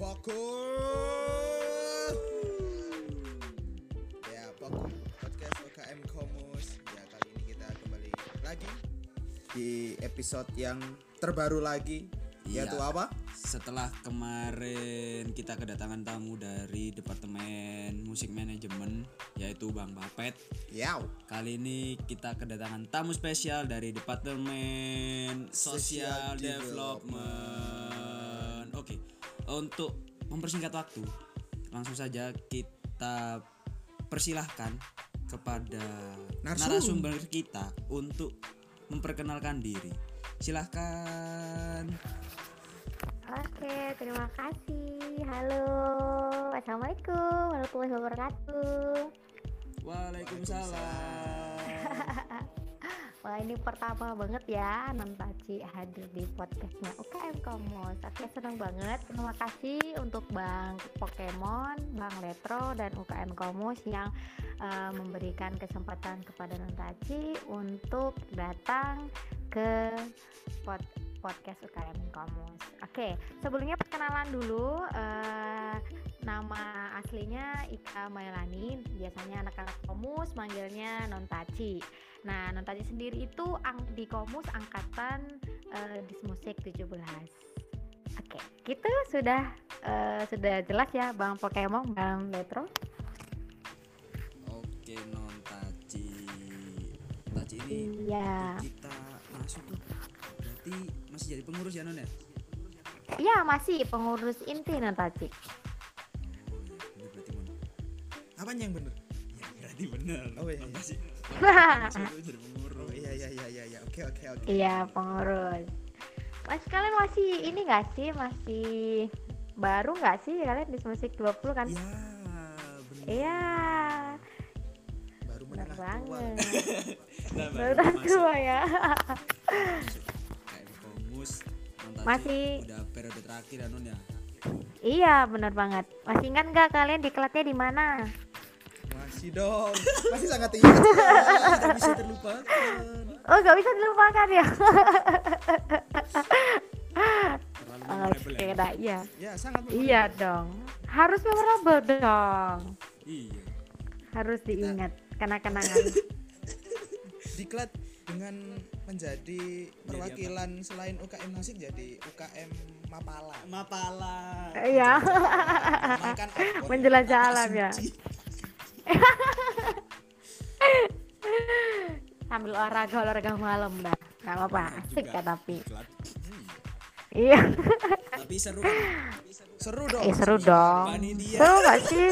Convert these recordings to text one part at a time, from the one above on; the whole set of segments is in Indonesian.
Pokur Ya Pokur Podcast UKM Komus Ya kali ini kita kembali lagi Di episode yang terbaru lagi Iya. Yaitu apa? Setelah kemarin kita kedatangan tamu dari Departemen Musik Manajemen yaitu Bang Papet. Yaw Kali ini kita kedatangan tamu spesial dari Departemen Social Social Development. Untuk mempersingkat waktu, langsung saja kita persilahkan kepada Narsum. narasumber kita untuk memperkenalkan diri. Silahkan. Oke, terima kasih. Halo, assalamualaikum warahmatullahi wabarakatuh. Waalaikumsalam. Wah ini pertama banget ya Nantaci hadir di podcastnya UKM Komos. Oke senang banget. Terima kasih untuk Bang Pokemon, Bang Letro dan UKM Komos yang eh, memberikan kesempatan kepada Nantaci untuk datang ke pod- podcast UKM Komos. Oke sebelumnya perkenalan dulu. eh, nama aslinya Ika Mailani. Biasanya anak-anak Komus manggilnya Nontaci. Nah, Nontaci sendiri itu ang- di Komus angkatan eh, Dismusik 17. Oke, gitu sudah eh, sudah jelas ya Bang Pokemon, Bang Letro. Oke, non taci. Taci ini Iya. kita masuk tuh. Berarti masih jadi pengurus ya non ya? Iya, masih pengurus inti Nontaci. Oh iya, bener berarti mon. Apanya yang bener? Ya berarti bener. Oh, iya, iya. Jadi pengurus. Iya iya iya iya Oke oke oke Iya, pengurus. Mas kalian masih ini nggak sih? Masih baru nggak sih kalian Dismusik 20 kan? Iya Iya, Baru benar menengah tua banget. Nah, Baru masuk tua ya. Masih- udah periode terakhir ya non ya. Iya, benar banget. Masih ingat nggak kalian diklatnya di mana? Masih dong Masih sangat ingat Tidak bisa terlupakan Oh, nggak bisa dilupakan ya. Memorable Oke, ya. dah iya. Ya sangat Iya dong. Harus memorable dong. Iya. Harus diingat kenang-kenangan. Diklat dengan menjadi perwakilan selain UKM Musik jadi UKM Mapala. Mapala. Iya. Menjelajah alam ya. Sambil olahraga olahraga malam dah. Gak apa-apa, asik Juga ya tapi. Hmm. Iya. Tapi seru kan? Seru dong. Eh seru dong. Seru gak sih?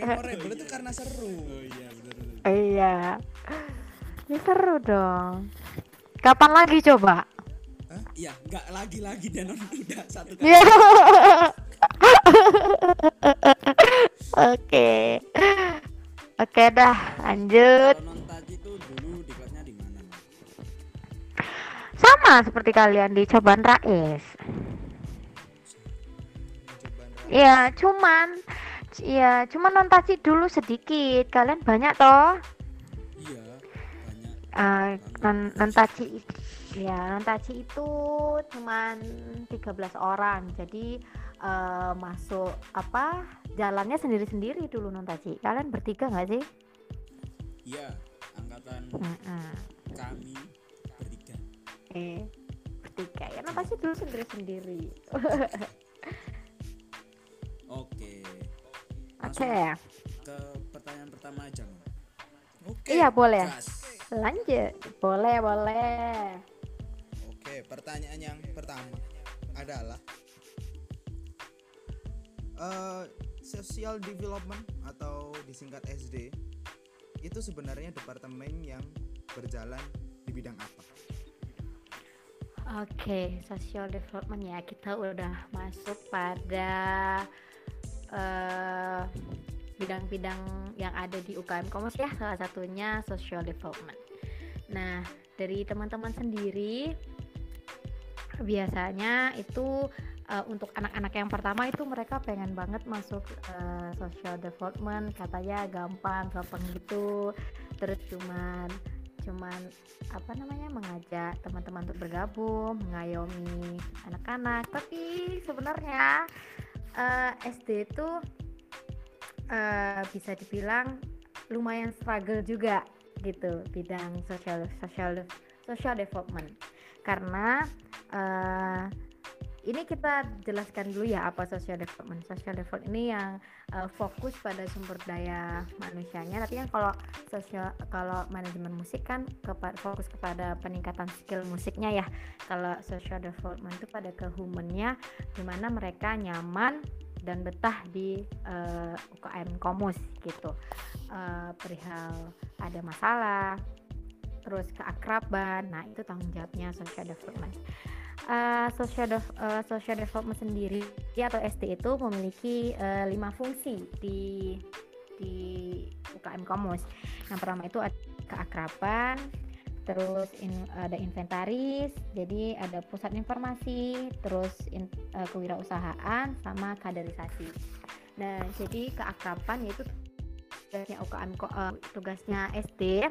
Memorable itu karena seru. Oh iya bener bener. Iya. Ini seru dong. Kapan lagi coba? Iya, nggak lagi-lagi dan udah satu kali. Iya. Oke. Oke dah, lanjut. Kalau non tadi tuh dulu di kelasnya di mana? Non? Sama seperti kalian di Coban Rais. Iya, cuman Iya, cuman nontaci dulu sedikit. Kalian banyak toh. Iya, banyak. Eh, non nontaci ya, nontaci itu cuman 13 orang. Jadi eh, masuk apa? Jalannya sendiri-sendiri dulu nontaci. Kalian bertiga nggak sih? Iya, angkatan Mm-mm. kami bertiga. Eh, bertiga ya nontaci dulu sendiri-sendiri. Oke. Oke, Langsung ke pertanyaan pertama aja. Oke. iya boleh. Gas. Lanjut, boleh boleh. Oke, pertanyaan yang pertama adalah eh social development atau disingkat SD itu sebenarnya departemen yang berjalan di bidang apa? Oke, social development ya kita udah masuk pada eh, bidang-bidang yang ada di UKM Komers ya, salah satunya social development. Nah, dari teman-teman sendiri biasanya itu eh, untuk anak-anak yang pertama itu mereka pengen banget masuk eh, social development, katanya gampang, gampang gitu. Terus cuman cuman apa namanya mengajak teman-teman untuk bergabung mengayomi anak-anak. Tapi sebenarnya uh, SD itu uh, bisa dibilang lumayan struggle juga gitu bidang social social social development. Karena uh, ini kita jelaskan dulu ya apa social development. Social development ini yang uh, fokus pada sumber daya manusianya. Tapi kan kalau sosial kalau manajemen musik kan kepa fokus kepada peningkatan skill musiknya ya. Kalau social development itu pada ke humannya gimana mereka nyaman dan betah di uh, eh, UKM Komus gitu. Uh, perihal ada masalah, terus keakraban. Nah, itu tanggung jawabnya social development uh, social uh, social development sendiri atau SD itu memiliki uh, lima fungsi di di UKM Komus. Yang pertama itu ada keakraban, terus in, ada inventaris, jadi ada pusat informasi, terus in, uh, kewirausahaan sama kaderisasi. Nah, jadi keakraban yaitu tugasnya UKM uh, tugasnya SD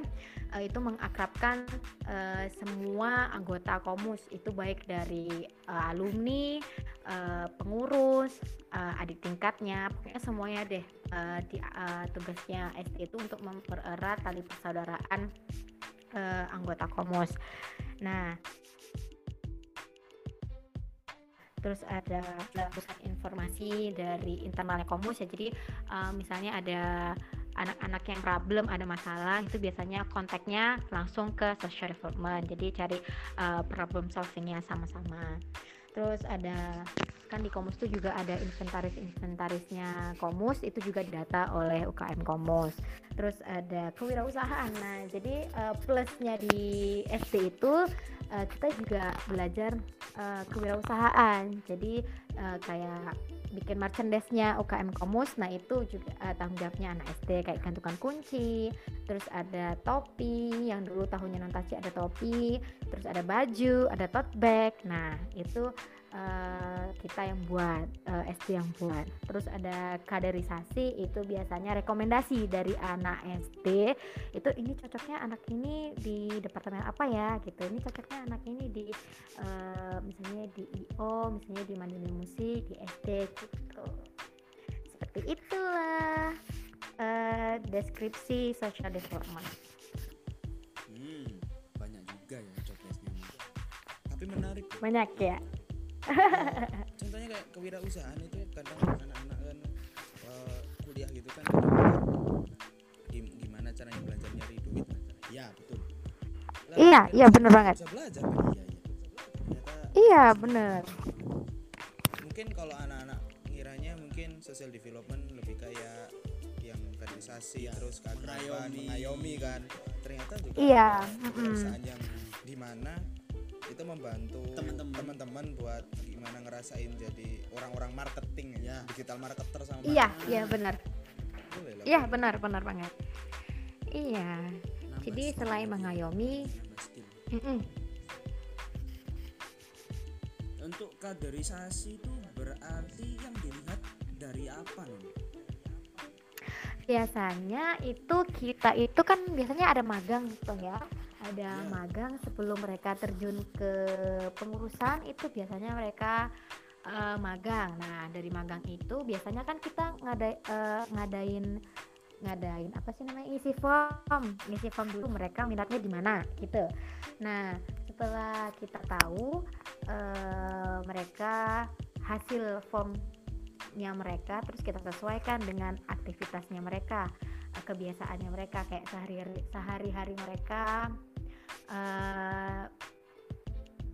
uh, itu mengakrabkan uh, semua anggota komus itu baik dari uh, alumni, uh, pengurus, uh, adik tingkatnya, pokoknya semuanya deh uh, di uh, tugasnya SD itu untuk mempererat tali persaudaraan uh, anggota komus. Nah, terus ada pusat informasi dari internalnya komus ya jadi uh, misalnya ada anak-anak yang problem ada masalah itu biasanya kontaknya langsung ke social development. Jadi cari uh, problem solvingnya sama-sama. Terus ada kan di Komus itu juga ada inventaris inventarisnya Komus itu juga didata oleh UKM Komus. Terus ada kewirausahaan. Nah jadi uh, plusnya di SD itu uh, kita juga belajar uh, kewirausahaan. Jadi uh, kayak bikin merchandise-nya UKM Komus. Nah itu juga uh, tanggung jawabnya anak SD kayak gantungan kunci terus ada topi yang dulu tahunnya Nantaci ada topi terus ada baju ada tote bag. Nah itu uh, kita yang buat uh, eh, SD yang buat. Terus ada kaderisasi itu biasanya rekomendasi dari anak SD itu ini cocoknya anak ini di departemen apa ya gitu. Ini cocoknya anak ini di uh, misalnya di IO misalnya di manajemen musik di SD gitu. Seperti itulah uh, deskripsi social development. Hmm, banyak juga ya coklatnya tapi menarik banyak ya contohnya kayak kewirausahaan itu kadang anak-anak kan uh, kuliah gitu kan gimana caranya belajar nyari duit? Ya betul. Lalu iya iya bener banget. bisa belajar kan? Iya iya. Ternyata, iya bener. Mungkin kalau anak-anak ngiranya mungkin social development lebih kayak yang kaderisasi ya, terus keakraban mengayomi. kan. Ternyata juga iya perusahaan yang di mana itu membantu teman-teman. buat gimana ngerasain jadi orang-orang marketing ya. Digital marketer sama iya iya benar. Iya benar benar banget. Iya. Nambah jadi selain mengayomi mm -mm. untuk kaderisasi itu berarti yang dilihat dari apa nih? Biasanya itu kita itu kan biasanya ada magang gitu ya ada magang sebelum mereka terjun ke pengurusan itu biasanya mereka uh, magang. Nah, dari magang itu biasanya kan kita ngadai, uh, ngadain ngadain apa sih namanya isi form isi form dulu mereka minatnya di mana gitu nah setelah kita tahu uh, mereka hasil formnya mereka terus kita sesuaikan dengan aktivitasnya mereka kebiasaannya mereka kayak sehari sehari-hari mereka uh,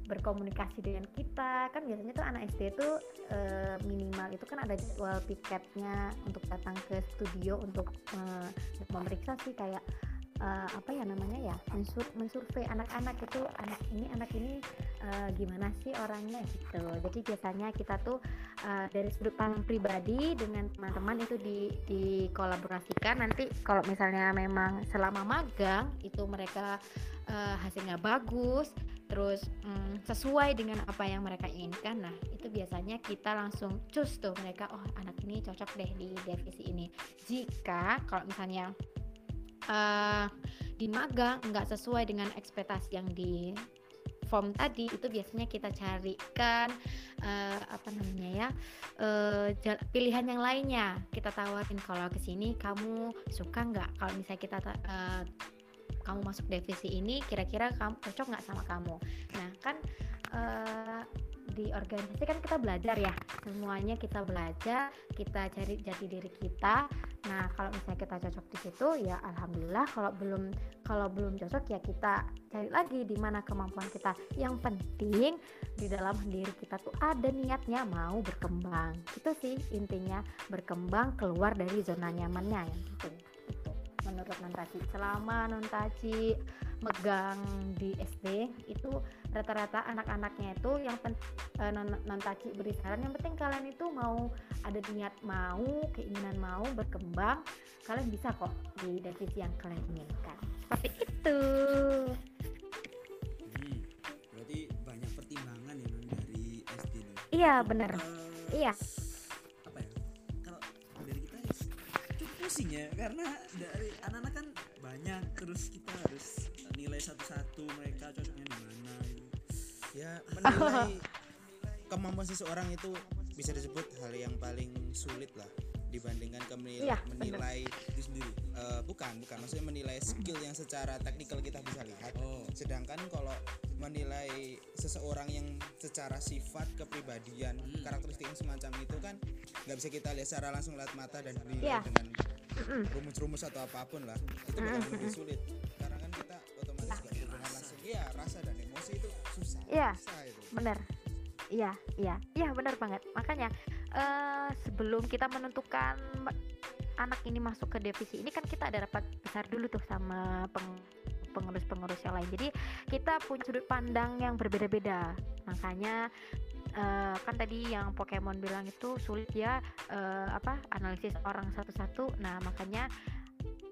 berkomunikasi dengan kita. Kan biasanya tuh anak SD itu uh, minimal itu kan ada jadwal tiketnya untuk datang ke studio untuk uh, memeriksa sih kayak uh, apa ya namanya ya mensur mensurvei anak-anak itu anak ini anak ini uh, gimana sih orangnya? Gitu. Jadi biasanya kita tuh uh, dari sudut pandang pribadi dengan teman-teman itu di dikolaborasikan. Nanti kalau misalnya memang selama magang itu mereka uh, hasilnya bagus terus mm, sesuai dengan apa yang mereka inginkan nah itu biasanya kita langsung cus tuh mereka oh anak ini cocok deh di divisi ini. Jika kalau misalnya uh, di magang nggak sesuai dengan ekspektasi yang di form tadi itu biasanya kita carikan uh, apa namanya ya uh, pilihan yang lainnya. Kita tawarin kalau ke sini kamu suka nggak? Kalau misalnya kita uh, kamu masuk divisi ini kira-kira kamu cocok nggak sama kamu? Nah kan uh, di organisasi kan kita belajar ya. Semuanya kita belajar kita cari jati diri kita nah kalau misalnya kita cocok di situ ya alhamdulillah kalau belum kalau belum cocok ya kita cari lagi di mana kemampuan kita. Yang penting di dalam diri kita tuh ada niatnya mau berkembang. Itu sih intinya berkembang keluar dari zona nyamannya yang penting itu menurut Nontaci selama Nontaci megang di SD itu rata-rata anak-anaknya itu yang pen, uh, non, non taci beri saran yang penting kalian itu mau ada niat mau keinginan mau berkembang kalian bisa kok di divisi yang kalian inginkan. Seperti itu. Hmm, berarti banyak pertimbangan ya non dari SD nih. Iya benar uh, iya. apa ya? Kalau dari kita cukup pusing ya karena dari anak-anak kan banyak terus kita harus nilai satu-satu mereka cocoknya di mana ya menilai kemampuan seseorang itu bisa disebut hal yang paling sulit lah dibandingkan ke menilai, ya, menilai itu sendiri uh, bukan bukan maksudnya menilai skill yang secara teknikal kita bisa lihat oh. sedangkan kalau menilai seseorang yang secara sifat kepribadian hmm. karakteristik yang semacam itu kan nggak bisa kita lihat secara langsung lihat mata dan menilai ya. dengan rumus-rumus atau apa pun lah itu bakal lebih sulit. Karena kan kita otomatis nggak berhubungan langsung. Iya rasa dan emosi itu susah iya benar iya iya. Iya benar banget. Makanya uh, sebelum kita menentukan anak ini masuk ke divisi ini kan kita ada rapat besar dulu tuh sama peng pengurus-pengurus yang lain. Jadi kita punya sudut pandang yang berbeda-beda. Makanya uh, kan tadi yang Pokemon bilang itu sulit ya uh, apa analisis orang satu-satu. Nah makanya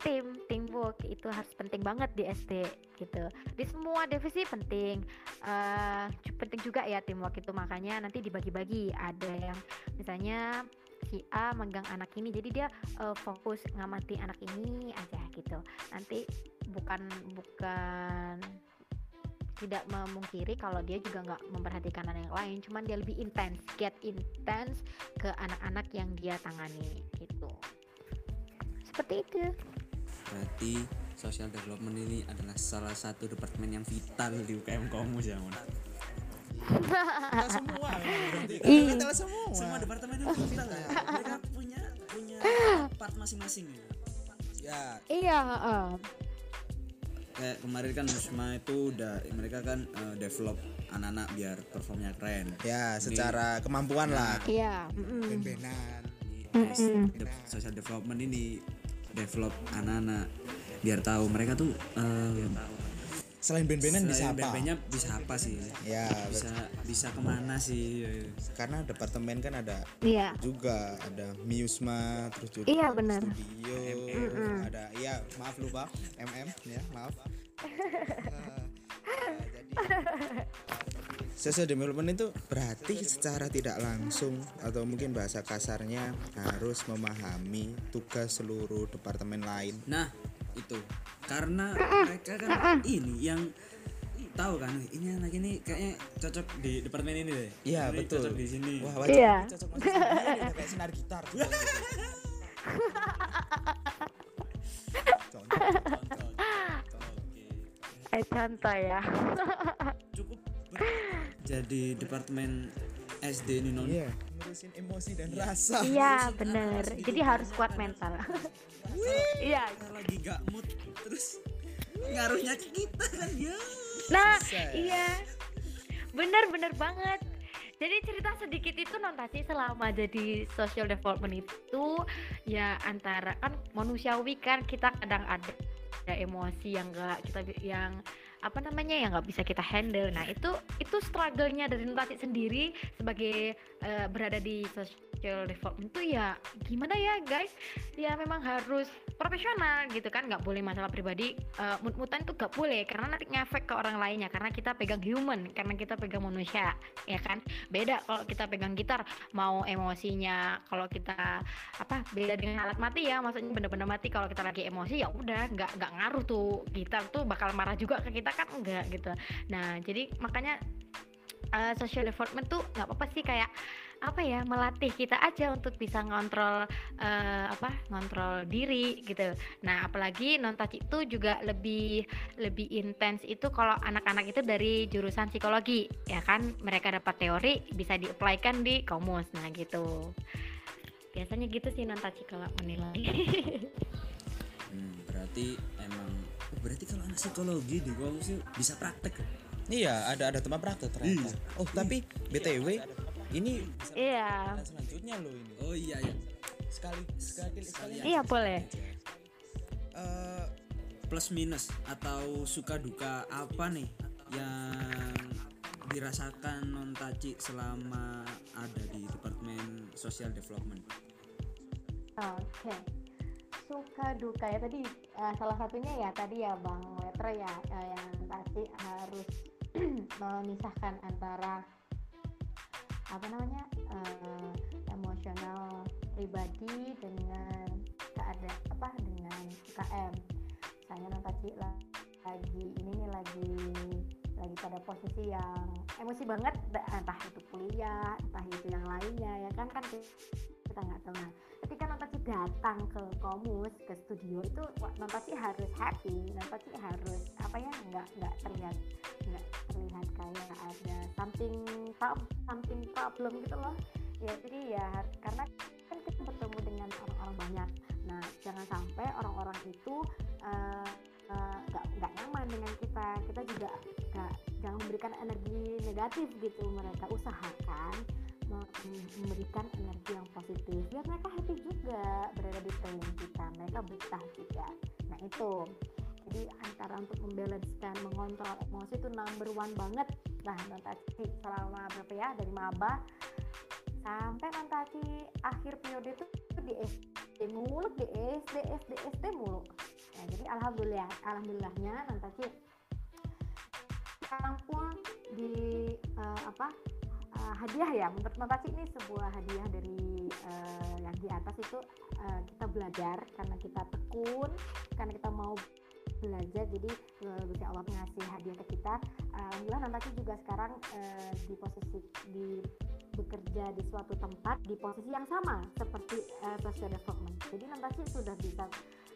tim teamwork itu harus penting banget di SD gitu. Di semua divisi penting. Uh, penting juga ya teamwork itu. Makanya nanti dibagi-bagi. Ada yang misalnya si A megang anak ini jadi dia uh, fokus ngamati anak ini aja gitu. Nanti bukan bukan tidak memungkiri kalau dia juga nggak memperhatikan anak yang lain cuman dia lebih intens get intense ke anak-anak yang dia tangani gitu. Seperti itu. Berarti social development ini adalah salah satu departemen yang vital di UKM Komus ya Mon? Kita semua kita semua. Semua departemen itu vital ya. mereka punya punya part masing-masing ya ya iya uh. Kayak kemarin kan Musma itu udah mereka kan uh, develop anak-anak biar performnya keren ya secara kemampuan lah iya ben-benan social development ini develop anak-anak biar tahu mereka tuh uh, selain band-bandan bisa apa? Band-bandnya bisa apa sih? Ya, bisa bisa ke mana sih? Karena departemen kan ada iya. juga ada Miusma terus juga iya, benar. studio mm -hmm. Maaf lupa MM ya maaf. uh, uh, jadi social development itu berarti secara tidak langsung atau mungkin bahasa kasarnya harus memahami tugas seluruh departemen lain. Nah, itu karena mereka kan ini yang tahu kan ini anak ini kayaknya cocok di departemen ini deh. Iya, betul. Cocok di sini. Wah, wajib iya. cocok masuk sini kayak sinar gitar Eh contoh ya. Cukup. Jadi departemen SD ini non iya ngurusin emosi dan yeah. rasa. Iya bener. Jadi harus kuat mental. Iya. Lagi gak mood terus ngaruhnya ke kita kan ya. Nah iya. Bener bener banget jadi cerita sedikit itu nontasi selama jadi social development itu ya antara kan manusiawi kan kita kadang ada ada emosi yang enggak kita yang apa namanya yang nggak bisa kita handle. Nah itu itu struggle-nya dari Nutati sendiri sebagai uh, berada di social development itu ya gimana ya guys? Ya memang harus profesional gitu kan nggak boleh masalah pribadi uh, mut-mutan itu nggak boleh karena nanti ngefek ke orang lainnya karena kita pegang human karena kita pegang manusia ya kan? Beda kalau kita pegang gitar mau emosinya kalau kita apa beda dengan alat mati ya maksudnya bener-bener mati kalau kita lagi emosi ya udah nggak nggak ngaruh tuh. Gitar tuh bakal marah juga ke kita kan? Enggak gitu. Nah jadi makanya uh, social development tuh nggak apa-apa sih kayak apa ya melatih kita aja untuk bisa ngontrol uh, apa ngontrol diri gitu. Nah apalagi non touch itu juga lebih lebih intens itu kalau anak-anak itu dari jurusan psikologi ya kan? Mereka dapat teori bisa diaplikan di komus nah gitu. Biasanya gitu sih non touch kalau menilai. Hmm, berarti emang oh, berarti kalau anak psikologi di komus bisa praktek Iya, ada ada tempat praktek ternyata. Iya. Oh, tapi BTW iya, ini iya. selanjutnya loh ini. Oh iya ya. Sekali sekali sekali. Iya, boleh. Uh, plus minus atau suka duka apa nih yang dirasakan non taci selama ada di departemen social development? Oke. Okay. Suka duka ya tadi uh, salah satunya ya tadi ya Bang Letro ya uh, yang tadi harus memisahkan antara apa namanya uh, emosional pribadi dengan keadaan apa dengan UKM saya nanti lagi ini nih lagi lagi pada posisi yang emosi banget entah itu kuliah entah itu yang lainnya ya kan kan kita nggak tahu. Nah ketika Nontaci datang ke Komus ke studio itu Nontaci harus happy Nontaci harus apa ya nggak nggak terlihat nggak terlihat kayak ada something something problem gitu loh. Ya jadi ya karena kan kita bertemu dengan orang-orang banyak. Nah jangan sampai orang-orang itu uh, nggak uh, nggak nyaman dengan kita. Kita juga nggak jangan memberikan energi negatif gitu mereka usahakan memberikan energi yang positif. Biar mereka happy juga berada di training kita. Mereka betah juga. Nah itu. Jadi antara untuk membalancekan mengontrol emosi itu number one banget. Nah nanti selama berapa ya? Dari maba sampai nanti akhir periode itu di SD mulu di SD SD SD mulu ya, jadi alhamdulillah alhamdulillahnya nanti sekarang pun di uh, apa uh, hadiah ya. Menurut Mbak ini sebuah hadiah dari uh, yang di atas itu uh, kita belajar karena kita tekun karena kita mau belajar. Jadi uh, Allah mengasih hadiah ke kita. Alhamdulillah nanti juga sekarang uh, di posisi di bekerja di suatu tempat di posisi yang sama seperti uh, social development. Jadi nanti sudah bisa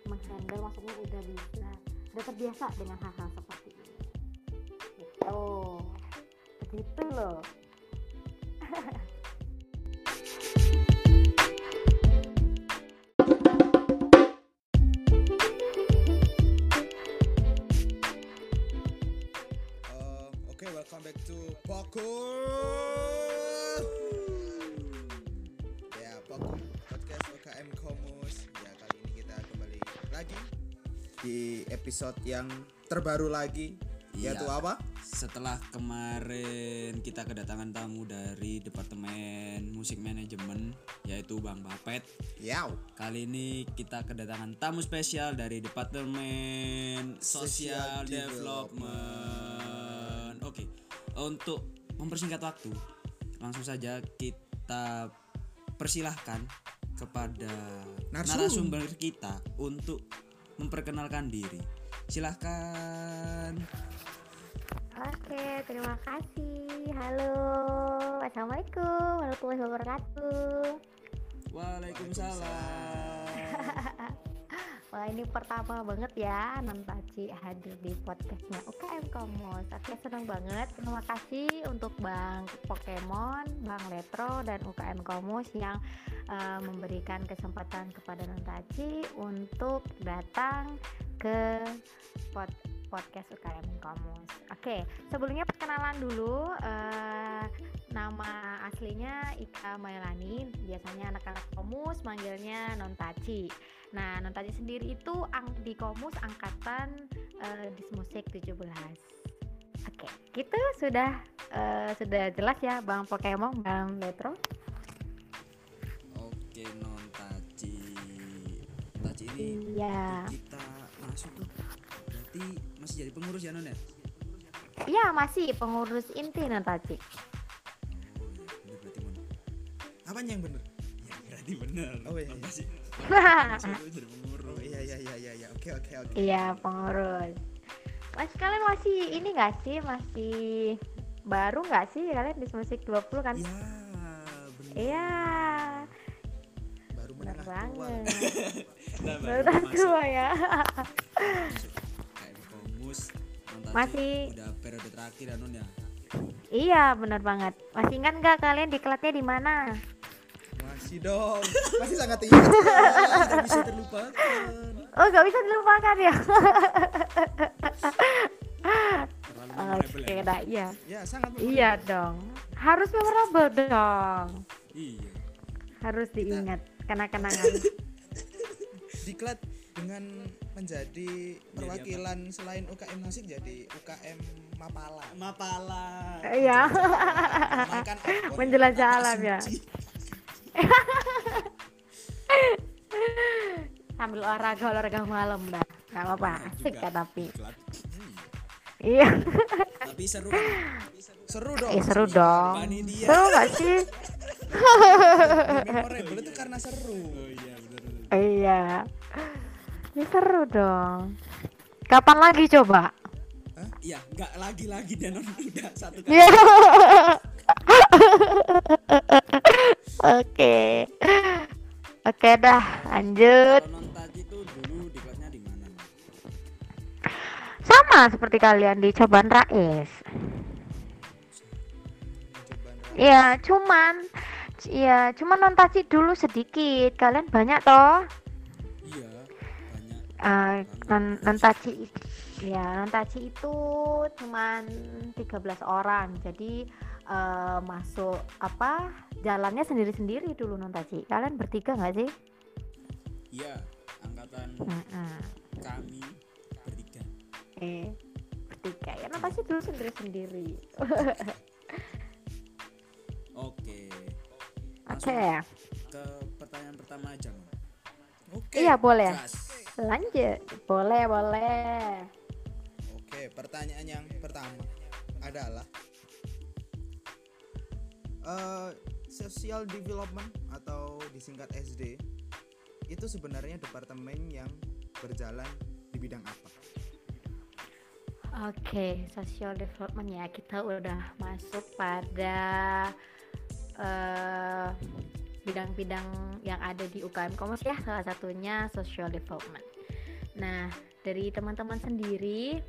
menghandle maksudnya udah bisa sudah terbiasa dengan hal-hal seperti ini. Gitu. Begitu loh welcome back to Poku. Ya, Poku podcast UKM Komus. Ya, kali ini kita kembali lagi di episode yang terbaru lagi yaitu apa? Setelah kemarin kita kedatangan tamu dari departemen musik manajemen yaitu Bang Bapet. Yaw. Kali ini kita kedatangan tamu spesial dari departemen social, development. Oke. Okay. Untuk mempersingkat waktu, langsung saja kita persilahkan kepada Narsum. narasumber kita untuk memperkenalkan diri. Silahkan. Oke, terima kasih. Halo, assalamualaikum warahmatullahi wabarakatuh. Waalaikumsalam. Wah ini pertama banget ya Nantaci hadir di podcastnya UKM Komos Oke senang banget Terima kasih untuk Bang Pokemon, Bang Letro, dan UKM Komos Yang uh, memberikan kesempatan kepada Nantaci Untuk datang ke podcast podcast UKM Komus. Oke, sebelumnya perkenalan dulu. Uh, nama aslinya Ika Mailani. Biasanya anak-anak Komus manggilnya Nontaci. Nah, Nontaci sendiri itu ang di Komus angkatan uh, Dismusik 17. Oke, gitu sudah uh, sudah jelas ya Bang Pokemon, Bang Metro. Oke, Nontaci. Taci ini iya kita masuk tuh berarti masih jadi pengurus ya non ya? Iya masih pengurus inti iya mon Apanya yang bener? ya berarti bener. Oh, iya, iya. Tuh jadi pengurus. Oh iya iya iya iya iya. Oke oke oke. iya pengurus. Mas kalian masih ini nggak sih? Masih baru nggak sih kalian di musik 20 kan? Ya bener. Iya. Baru benar menengah tua. banget. Nah, baru tua ya Masih- udah periode terakhir ya non ya? Iya benar banget. Masih ingat nggak kalian diklatnya di mana? Masih dong. Masih sangat ingat. tidak bisa terlupakan. Oh nggak bisa dilupakan ya? Terlalu oke ya dah iya. Ya sangat. iya dong. Harus memorable dong. Iya. Harus diingat kenang-kenangan. Diklat dengan menjadi perwakilan selain UKM musik jadi UKM Mapala. Mapala. Iya. Menjelajah alam ya. Sambil olahraga olahraga malam dah nggak apa-apa Nah, asik kan tapi. Hmm. iya. Tapi seru kan Seru dong. eh seru dong. Seru nggak sih? Memorable itu karena seru. oh iya bener iya ini seru dong. Kapan lagi coba? Iya nggak lagi lagi dan udah satu kali. Iya. oke. Oke dah lanjut. Tadi tuh dulu diklatnya di mana? Sama seperti kalian di Coban Rais. Coba ya cuman ya cuman nontaci dulu sedikit. Kalian banyak toh? iya Eh, non nontaci ya nontaci itu cuman 13 orang. Jadi eh, masuk apa jalannya sendiri-sendiri dulu nontaci kalian bertiga nggak sih? Iya angkatan Mm-mm. kami bertiga. Eh bertiga. Ya nontaci dulu sendiri-sendiri. Oke. Oke. Langsung ke pertanyaan pertama aja Oke. iya boleh. gas lanjut. Boleh boleh. Oke, pertanyaan yang pertama adalah eh social development atau disingkat SD itu sebenarnya departemen yang berjalan di bidang apa? Oke, social development ya. Kita udah masuk pada eh, bidang-bidang yang ada di UKM Komers ya, salah satunya social development. Nah, dari teman-teman sendiri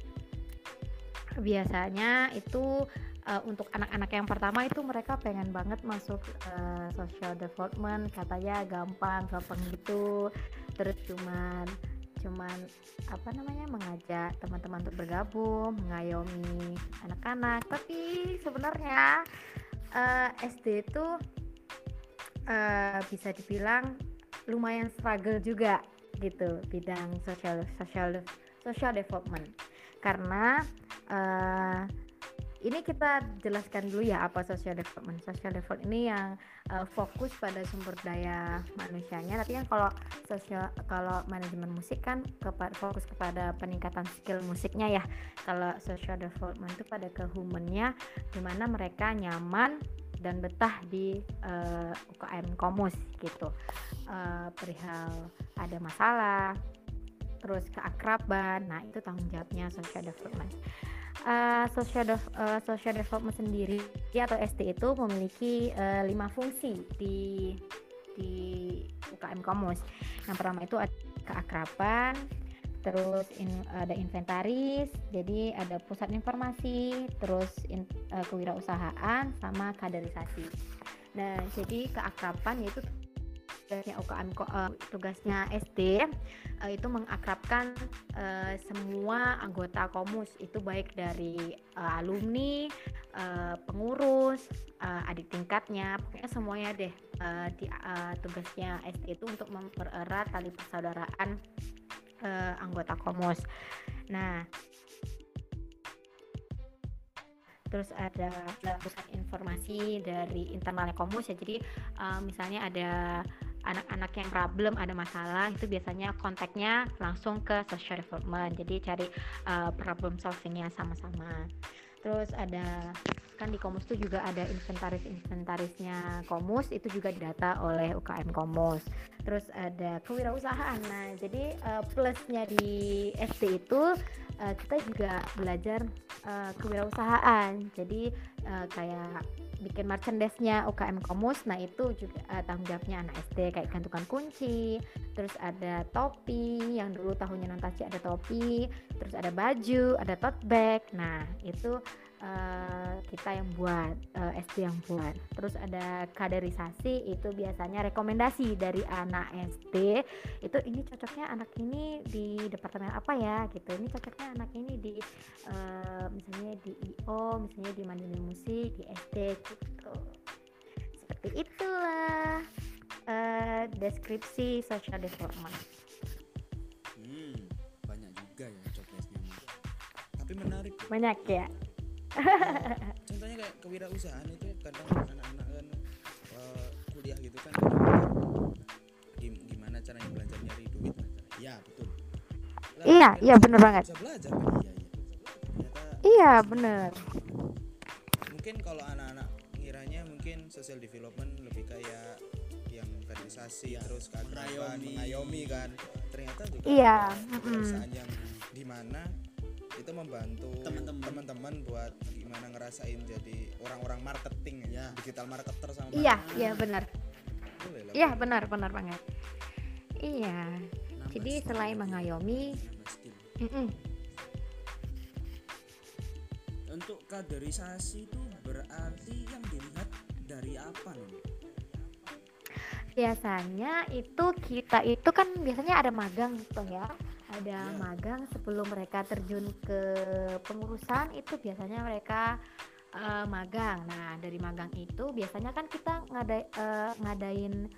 biasanya itu eh, untuk anak-anak yang pertama itu mereka pengen banget masuk eh, social development, katanya gampang, gampang gitu. Terus cuman cuman apa namanya mengajak teman-teman untuk bergabung mengayomi anak-anak tapi sebenarnya eh, SD itu eh, bisa dibilang lumayan struggle juga gitu bidang social social social development karena eh, ini kita jelaskan dulu ya apa social development. Social development ini yang uh, fokus pada sumber daya manusianya. Tapi kan kalau sosial kalau manajemen musik kan kepa- fokus kepada peningkatan skill musiknya ya. Kalau social development itu pada ke humannya, di mana mereka nyaman dan betah di uh, UKM Komus gitu. Uh, perihal ada masalah, terus keakraban. Nah itu tanggung jawabnya social development uh, social uh, social development sendiri atau SD itu memiliki uh, lima fungsi di di UKM Komus. Yang pertama itu keakraban, terus in- ada inventaris, jadi ada pusat informasi, terus in- uh, kewirausahaan sama kaderisasi. Nah, jadi keakraban yaitu tugasnya UKM uh, tugasnya SD uh, itu mengakrabkan semua anggota komus itu baik dari alumni, pengurus, adik tingkatnya, pokoknya semuanya deh di tugasnya SD itu untuk mempererat tali persaudaraan uh, anggota komus. Nah, terus ada pusat informasi dari internalnya komus ya. Jadi uh, misalnya ada anak-anak yang problem ada masalah itu biasanya kontaknya langsung ke social development. Jadi cari uh, problem solvingnya sama-sama terus ada kan di Komus itu juga ada inventaris-inventarisnya Komus itu juga didata oleh UKM Komus. Terus ada kewirausahaan. Nah jadi uh, plusnya di SD itu uh, kita juga belajar uh, kewirausahaan. Jadi uh, kayak bikin merchandise-nya UKM Komus. Nah itu juga uh, tanggung jawabnya anak SD kayak gantungan kunci terus ada topi yang dulu tahunnya Nantaci ada topi terus ada baju ada tote bag. Nah itu uh, kita yang buat uh, eh, SD yang buat. Terus ada kaderisasi itu biasanya rekomendasi dari anak SD itu ini cocoknya anak ini di departemen apa ya gitu. Ini cocoknya anak ini di uh, misalnya di IO misalnya di mandiri musik di SD gitu. Seperti itulah uh, deskripsi social development. Hmm, banyak juga ya job tapi menarik. Banyak ya contohnya kayak kewirausahaan itu kadang anak-anak kan uh, kuliah gitu kan gimana caranya belajar nyari duit? Ya betul. Lalu iya iya bener banget. bisa belajar kan? Iya iya. Ternyata, iya bener. Mungkin kalau anak-anak ngiranya mungkin social development lebih kayak yang kaderisasi ya, terus keakraban mengayomi. kan. Ternyata juga iya perusahaan mm -hmm. yang di mana itu membantu teman-teman. buat gimana ngerasain jadi orang-orang marketing ya, digital marketer sama iya iya benar. Iya benar benar banget. Iya. Jadi selain mengayomi mm -mm. untuk kaderisasi itu berarti yang dilihat dari apa nih? Biasanya itu kita itu kan biasanya ada magang gitu ya ada magang sebelum mereka terjun ke pengurusan itu biasanya mereka uh, magang. Nah, dari magang itu biasanya kan kita ngadai, uh, ngadain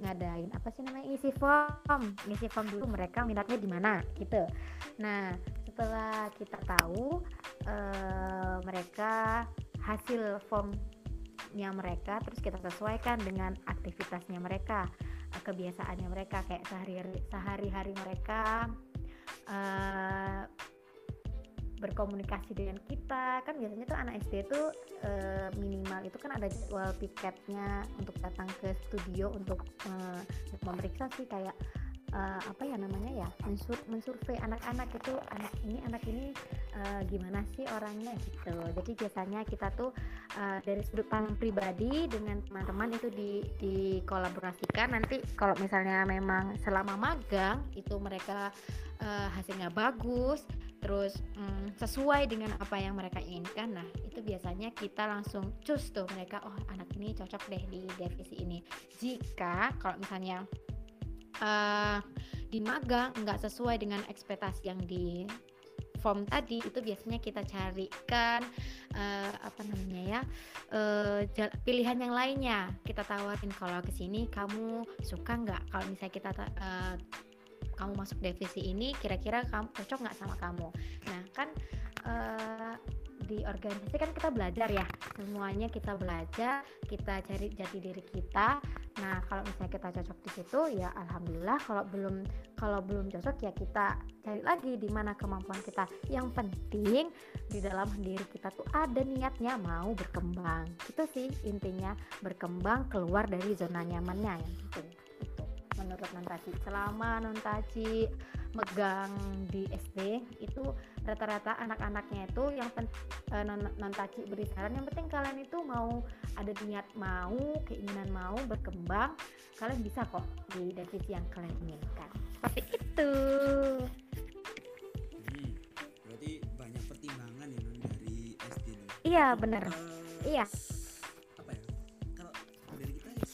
ngadain apa sih namanya isi form isi form dulu mereka minatnya di mana gitu nah setelah kita tahu uh, mereka hasil formnya mereka terus kita sesuaikan dengan aktivitasnya mereka kebiasaannya mereka kayak sehari sehari-hari mereka uh, berkomunikasi dengan kita. Kan biasanya tuh anak SD itu uh, minimal itu kan ada jadwal tiketnya untuk datang ke studio untuk uh, memeriksa sih kayak uh, apa ya namanya ya mensur mensurvei anak-anak itu anak ini anak ini uh, gimana sih orangnya? Gitu. Jadi biasanya kita tuh uh, dari sudut pandang pribadi dengan teman-teman itu di dikolaborasikan. Nanti kalau misalnya memang selama magang itu mereka uh, hasilnya bagus terus um, sesuai dengan apa yang mereka inginkan nah itu biasanya kita langsung cus tuh mereka oh anak ini cocok deh di divisi ini. Jika kalau misalnya uh, di magang nggak sesuai dengan ekspektasi yang di form tadi itu biasanya kita carikan uh, apa namanya ya uh, pilihan yang lainnya. Kita tawarin kalau ke sini kamu suka nggak? Kalau misalnya kita uh, kamu masuk divisi ini kira-kira kamu cocok nggak sama kamu? Nah kan uh, di organisasi kan kita belajar ya. Semuanya kita belajar kita cari jati diri kita. Nah kalau misalnya kita cocok di situ ya alhamdulillah. Kalau belum kalau belum cocok ya kita cari lagi di mana kemampuan kita. Yang penting di dalam diri kita tuh ada niatnya mau berkembang. Itu sih intinya berkembang keluar dari zona nyamannya yang penting. Itu menurut Nontaci selama Nontaci megang di SD itu rata-rata anak-anaknya itu yang pen, uh, non, non taci beri saran yang penting kalian itu mau ada niat mau keinginan mau berkembang kalian bisa kok di divisi yang kalian inginkan. Seperti itu. Hmm, berarti banyak pertimbangan ya non dari SD nih. Iya benar uh, iya. apa ya? Kalau dari kita ya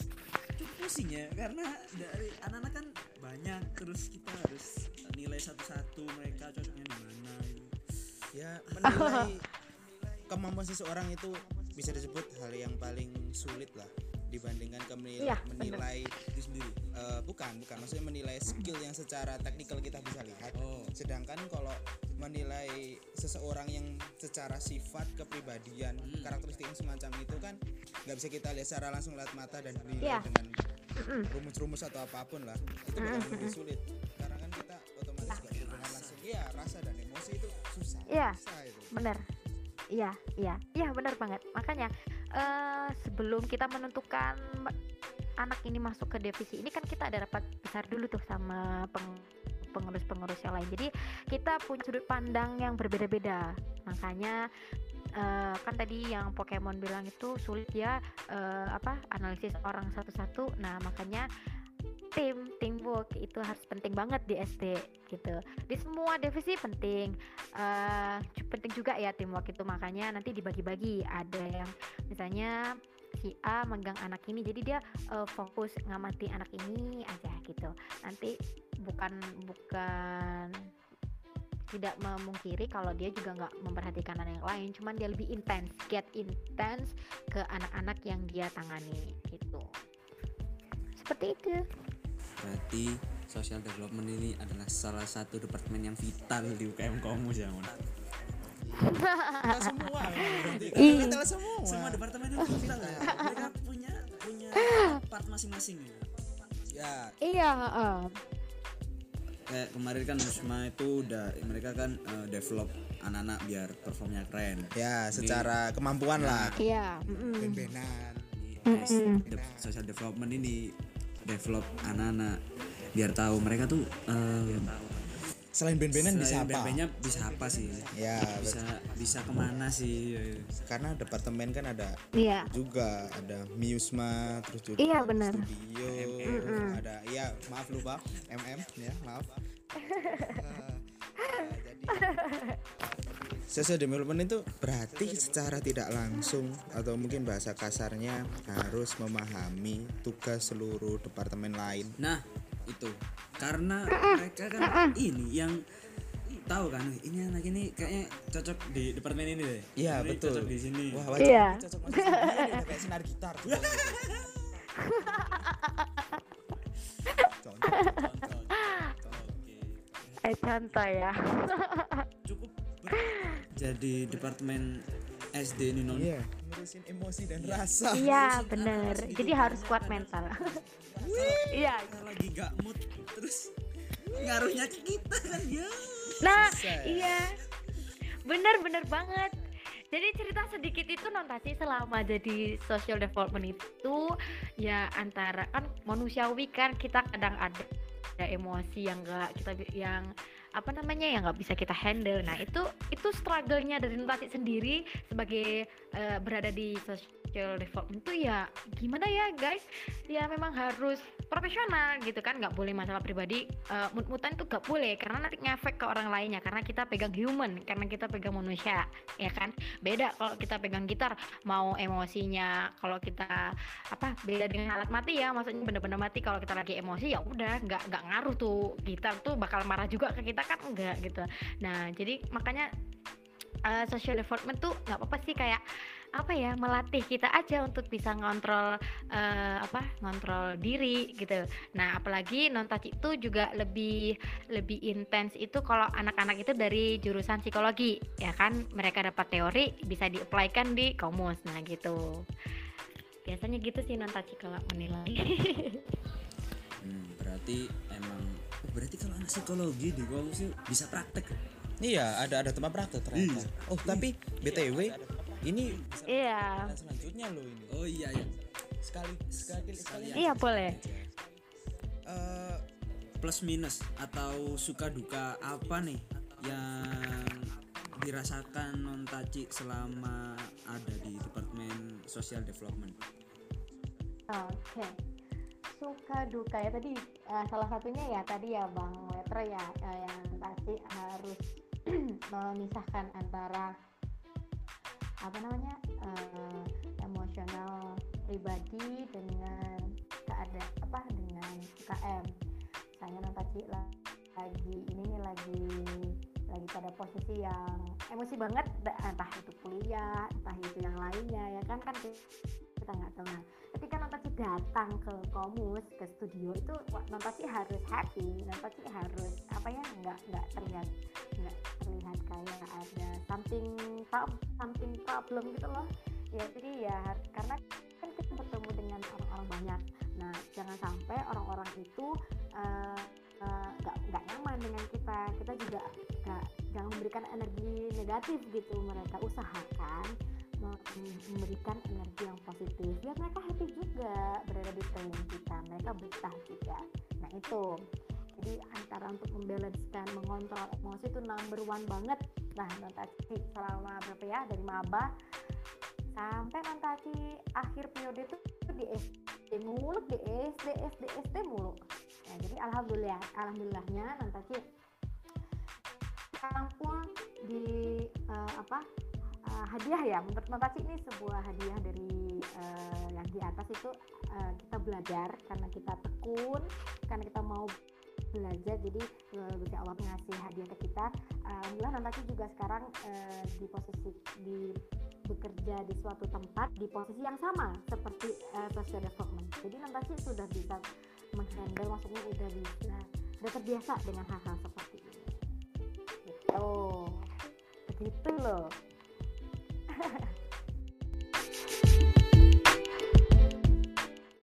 cukup pusing ya karena dari anak-anak kan banyak terus kita harus nilai satu-satu mereka cocoknya di mana ya menilai kemampuan seseorang itu bisa disebut hal yang paling sulit lah dibandingkan ke menilai, ya, menilai itu sendiri. Uh, bukan bukan. Maksudnya menilai skill yang secara teknikal kita bisa lihat. Oh. sedangkan kalau menilai seseorang yang secara sifat kepribadian hmm. karakteristik semacam itu kan nggak bisa kita lihat secara langsung lewat mata dan menilai ya. dengan rumus-rumus atau apa pun lah. Itu bakal lebih sulit. Karena kan kita otomatis berhubungan langsung. Iya rasa dan emosi itu Iya. bener. Iya iya. Iya bener banget. Makanya eh sebelum kita menentukan anak ini masuk ke divisi ini kan kita ada rapat besar dulu tuh sama peng- pengurus-pengurus yang lain. Jadi kita punya sudut pandang yang berbeda-beda. Makanya eh, kan tadi yang Pokemon bilang itu sulit ya eh, apa analisis orang satu-satu. Nah makanya tim teamwork itu harus penting banget di SD gitu. Di semua divisi penting. Eh penting juga ya teamwork itu. Makanya nanti dibagi-bagi. Ada yang misalnya si A megang anak ini jadi dia eh, fokus ngamati anak ini aja gitu. Nanti bukan bukan tidak memungkiri kalau dia juga nggak memperhatikan anak yang lain. Cuman dia lebih intens get intense ke anak-anak yang dia tangani gitu. Seperti itu berarti social development ini adalah salah satu departemen yang vital di UKM Komus ya Mon? Kita semua berarti. Karena kita semua. Semua departemen itu vital ya. Mereka punya punya part masing-masing ya. Ya. Iya heeh. kayak kemarin kan Musma itu udah mereka kan eh, develop anak-anak biar performnya keren. Ya secara kemampuan lah. Iya mm-mm. ben-benan de- social development ini develop anak-anak biar tahu. Mereka tuh eh, selain ben-benan bisa apa? BB-nya bisa apa sih? Ya bisa bisa ke mana sih? karena departemen kan ada iya. juga ada Miusma terus juga Iya, benar. studio ada iya maaf lupa MM ya maaf. Eh, eh, jadi social development itu berarti secara tidak langsung atau mungkin bahasa kasarnya harus memahami tugas seluruh departemen lain Nah, itu karena mereka kan ini yang tahu kan ini anak ini kayaknya cocok di departemen ini deh. Iya, betul. Cocok di sini. wah wajib Iya. cocok masuk sini Ini udah kayak sinar gitar gitu. Contoh. eh contoh ya Cukup jadi departemen SD ini non. Iya, ngurusin emosi dan rasa. iya bener jadi harus kuat mental iya Kita lagi gak mood terus ngaruhnya ke kita kan ya. nah Selesai. iya bener bener banget jadi cerita sedikit itu notasi selama jadi social development itu ya antara kan manusiawi kan kita kadang ada ada emosi yang enggak kita yang apa namanya yang nggak bisa kita handle. Nah itu itu struggle-nya dari notasi sendiri sebagai eh, berada di social development itu ya gimana ya guys? Ya memang harus profesional gitu kan nggak boleh masalah pribadi eh, mut-mutan itu nggak boleh karena nanti ngefek ke orang lainnya karena kita pegang human karena kita pegang manusia ya kan? Beda kalau kita pegang gitar mau emosinya kalau kita apa beda dengan alat mati ya maksudnya bener-bener mati kalau kita lagi emosi ya udah nggak nggak ngaruh tuh gitar tuh bakal marah juga ke kita kan? Enggak gitu. Nah jadi makanya eh, social development tuh nggak apa-apa sih kayak apa ya melatih kita aja untuk bisa ngontrol eh, apa ngontrol diri gitu nah apalagi non touch itu juga lebih lebih intens itu kalau anak-anak itu dari jurusan psikologi ya kan mereka dapat teori bisa diaplikan di komus nah gitu biasanya gitu sih non touch kalau menilai Hmm, berarti emang oh, berarti kalau anak psikologi di kamu sih bisa praktek. Iya, ada ada tempat praktek ternyata. Iya. Oh, tapi BTW ini iya dan selanjutnya loh ini. Oh iya ya. Sekali sekali sekali. iya boleh Eh, Plus minus atau suka duka apa nih yang dirasakan non taci selama ada di departemen social development? Oke. Suka duka ya tadi eh, salah satunya ya tadi ya Bang Letro ya eh, yang pasti harus memisahkan antara apa namanya eh, emosional pribadi dengan keadaan apa dengan UKM. Saya nanti lagi ini nih lagi lagi pada posisi yang emosi banget entah itu kuliah entah itu yang lainnya ya kan kan kita nggak tahu nah. Ketika Nontaci datang ke komus ke studio itu Nontaci harus happy Nontaci harus apa ya nggak nggak terlihat nggak terlihat kayak ada something something problem gitu loh. Ya jadi ya karena kan kita bertemu dengan orang-orang banyak. Nah nah jangan sampai orang-orang itu uh, nggak uh, nggak nyaman dengan kita. Kita juga nggak jangan memberikan energi negatif gitu mereka usahakan memberikan energi yang positif biar mereka happy juga berada di training kita mereka betah juga. Nah itu. Jadi antara untuk membalancekan mengontrol emosi itu number one banget. Nah nanti selama berapa ya dari maba. Sampai nanti akhir periode itu di SD mulu di SD SD SD mulu. Ya, jadi alhamdulillah alhamdulillahnya nanti sekarang pun di uh, apa uh, hadiah ya. Menurut Nantaci ini sebuah hadiah dari uh, yang di atas itu uh, kita belajar karena kita tekun karena kita mau belajar. Jadi uh, Allah mengasih hadiah ke kita. Alhamdulillah Nantaci juga sekarang uh, di posisi di bekerja di suatu tempat di posisi yang sama seperti uh, social development. Jadi Nantaci sudah bisa menghandle maksudnya udah bisa sudah terbiasa dengan hal-hal seperti ini. Gitu. Begitu loh Ha ha ha.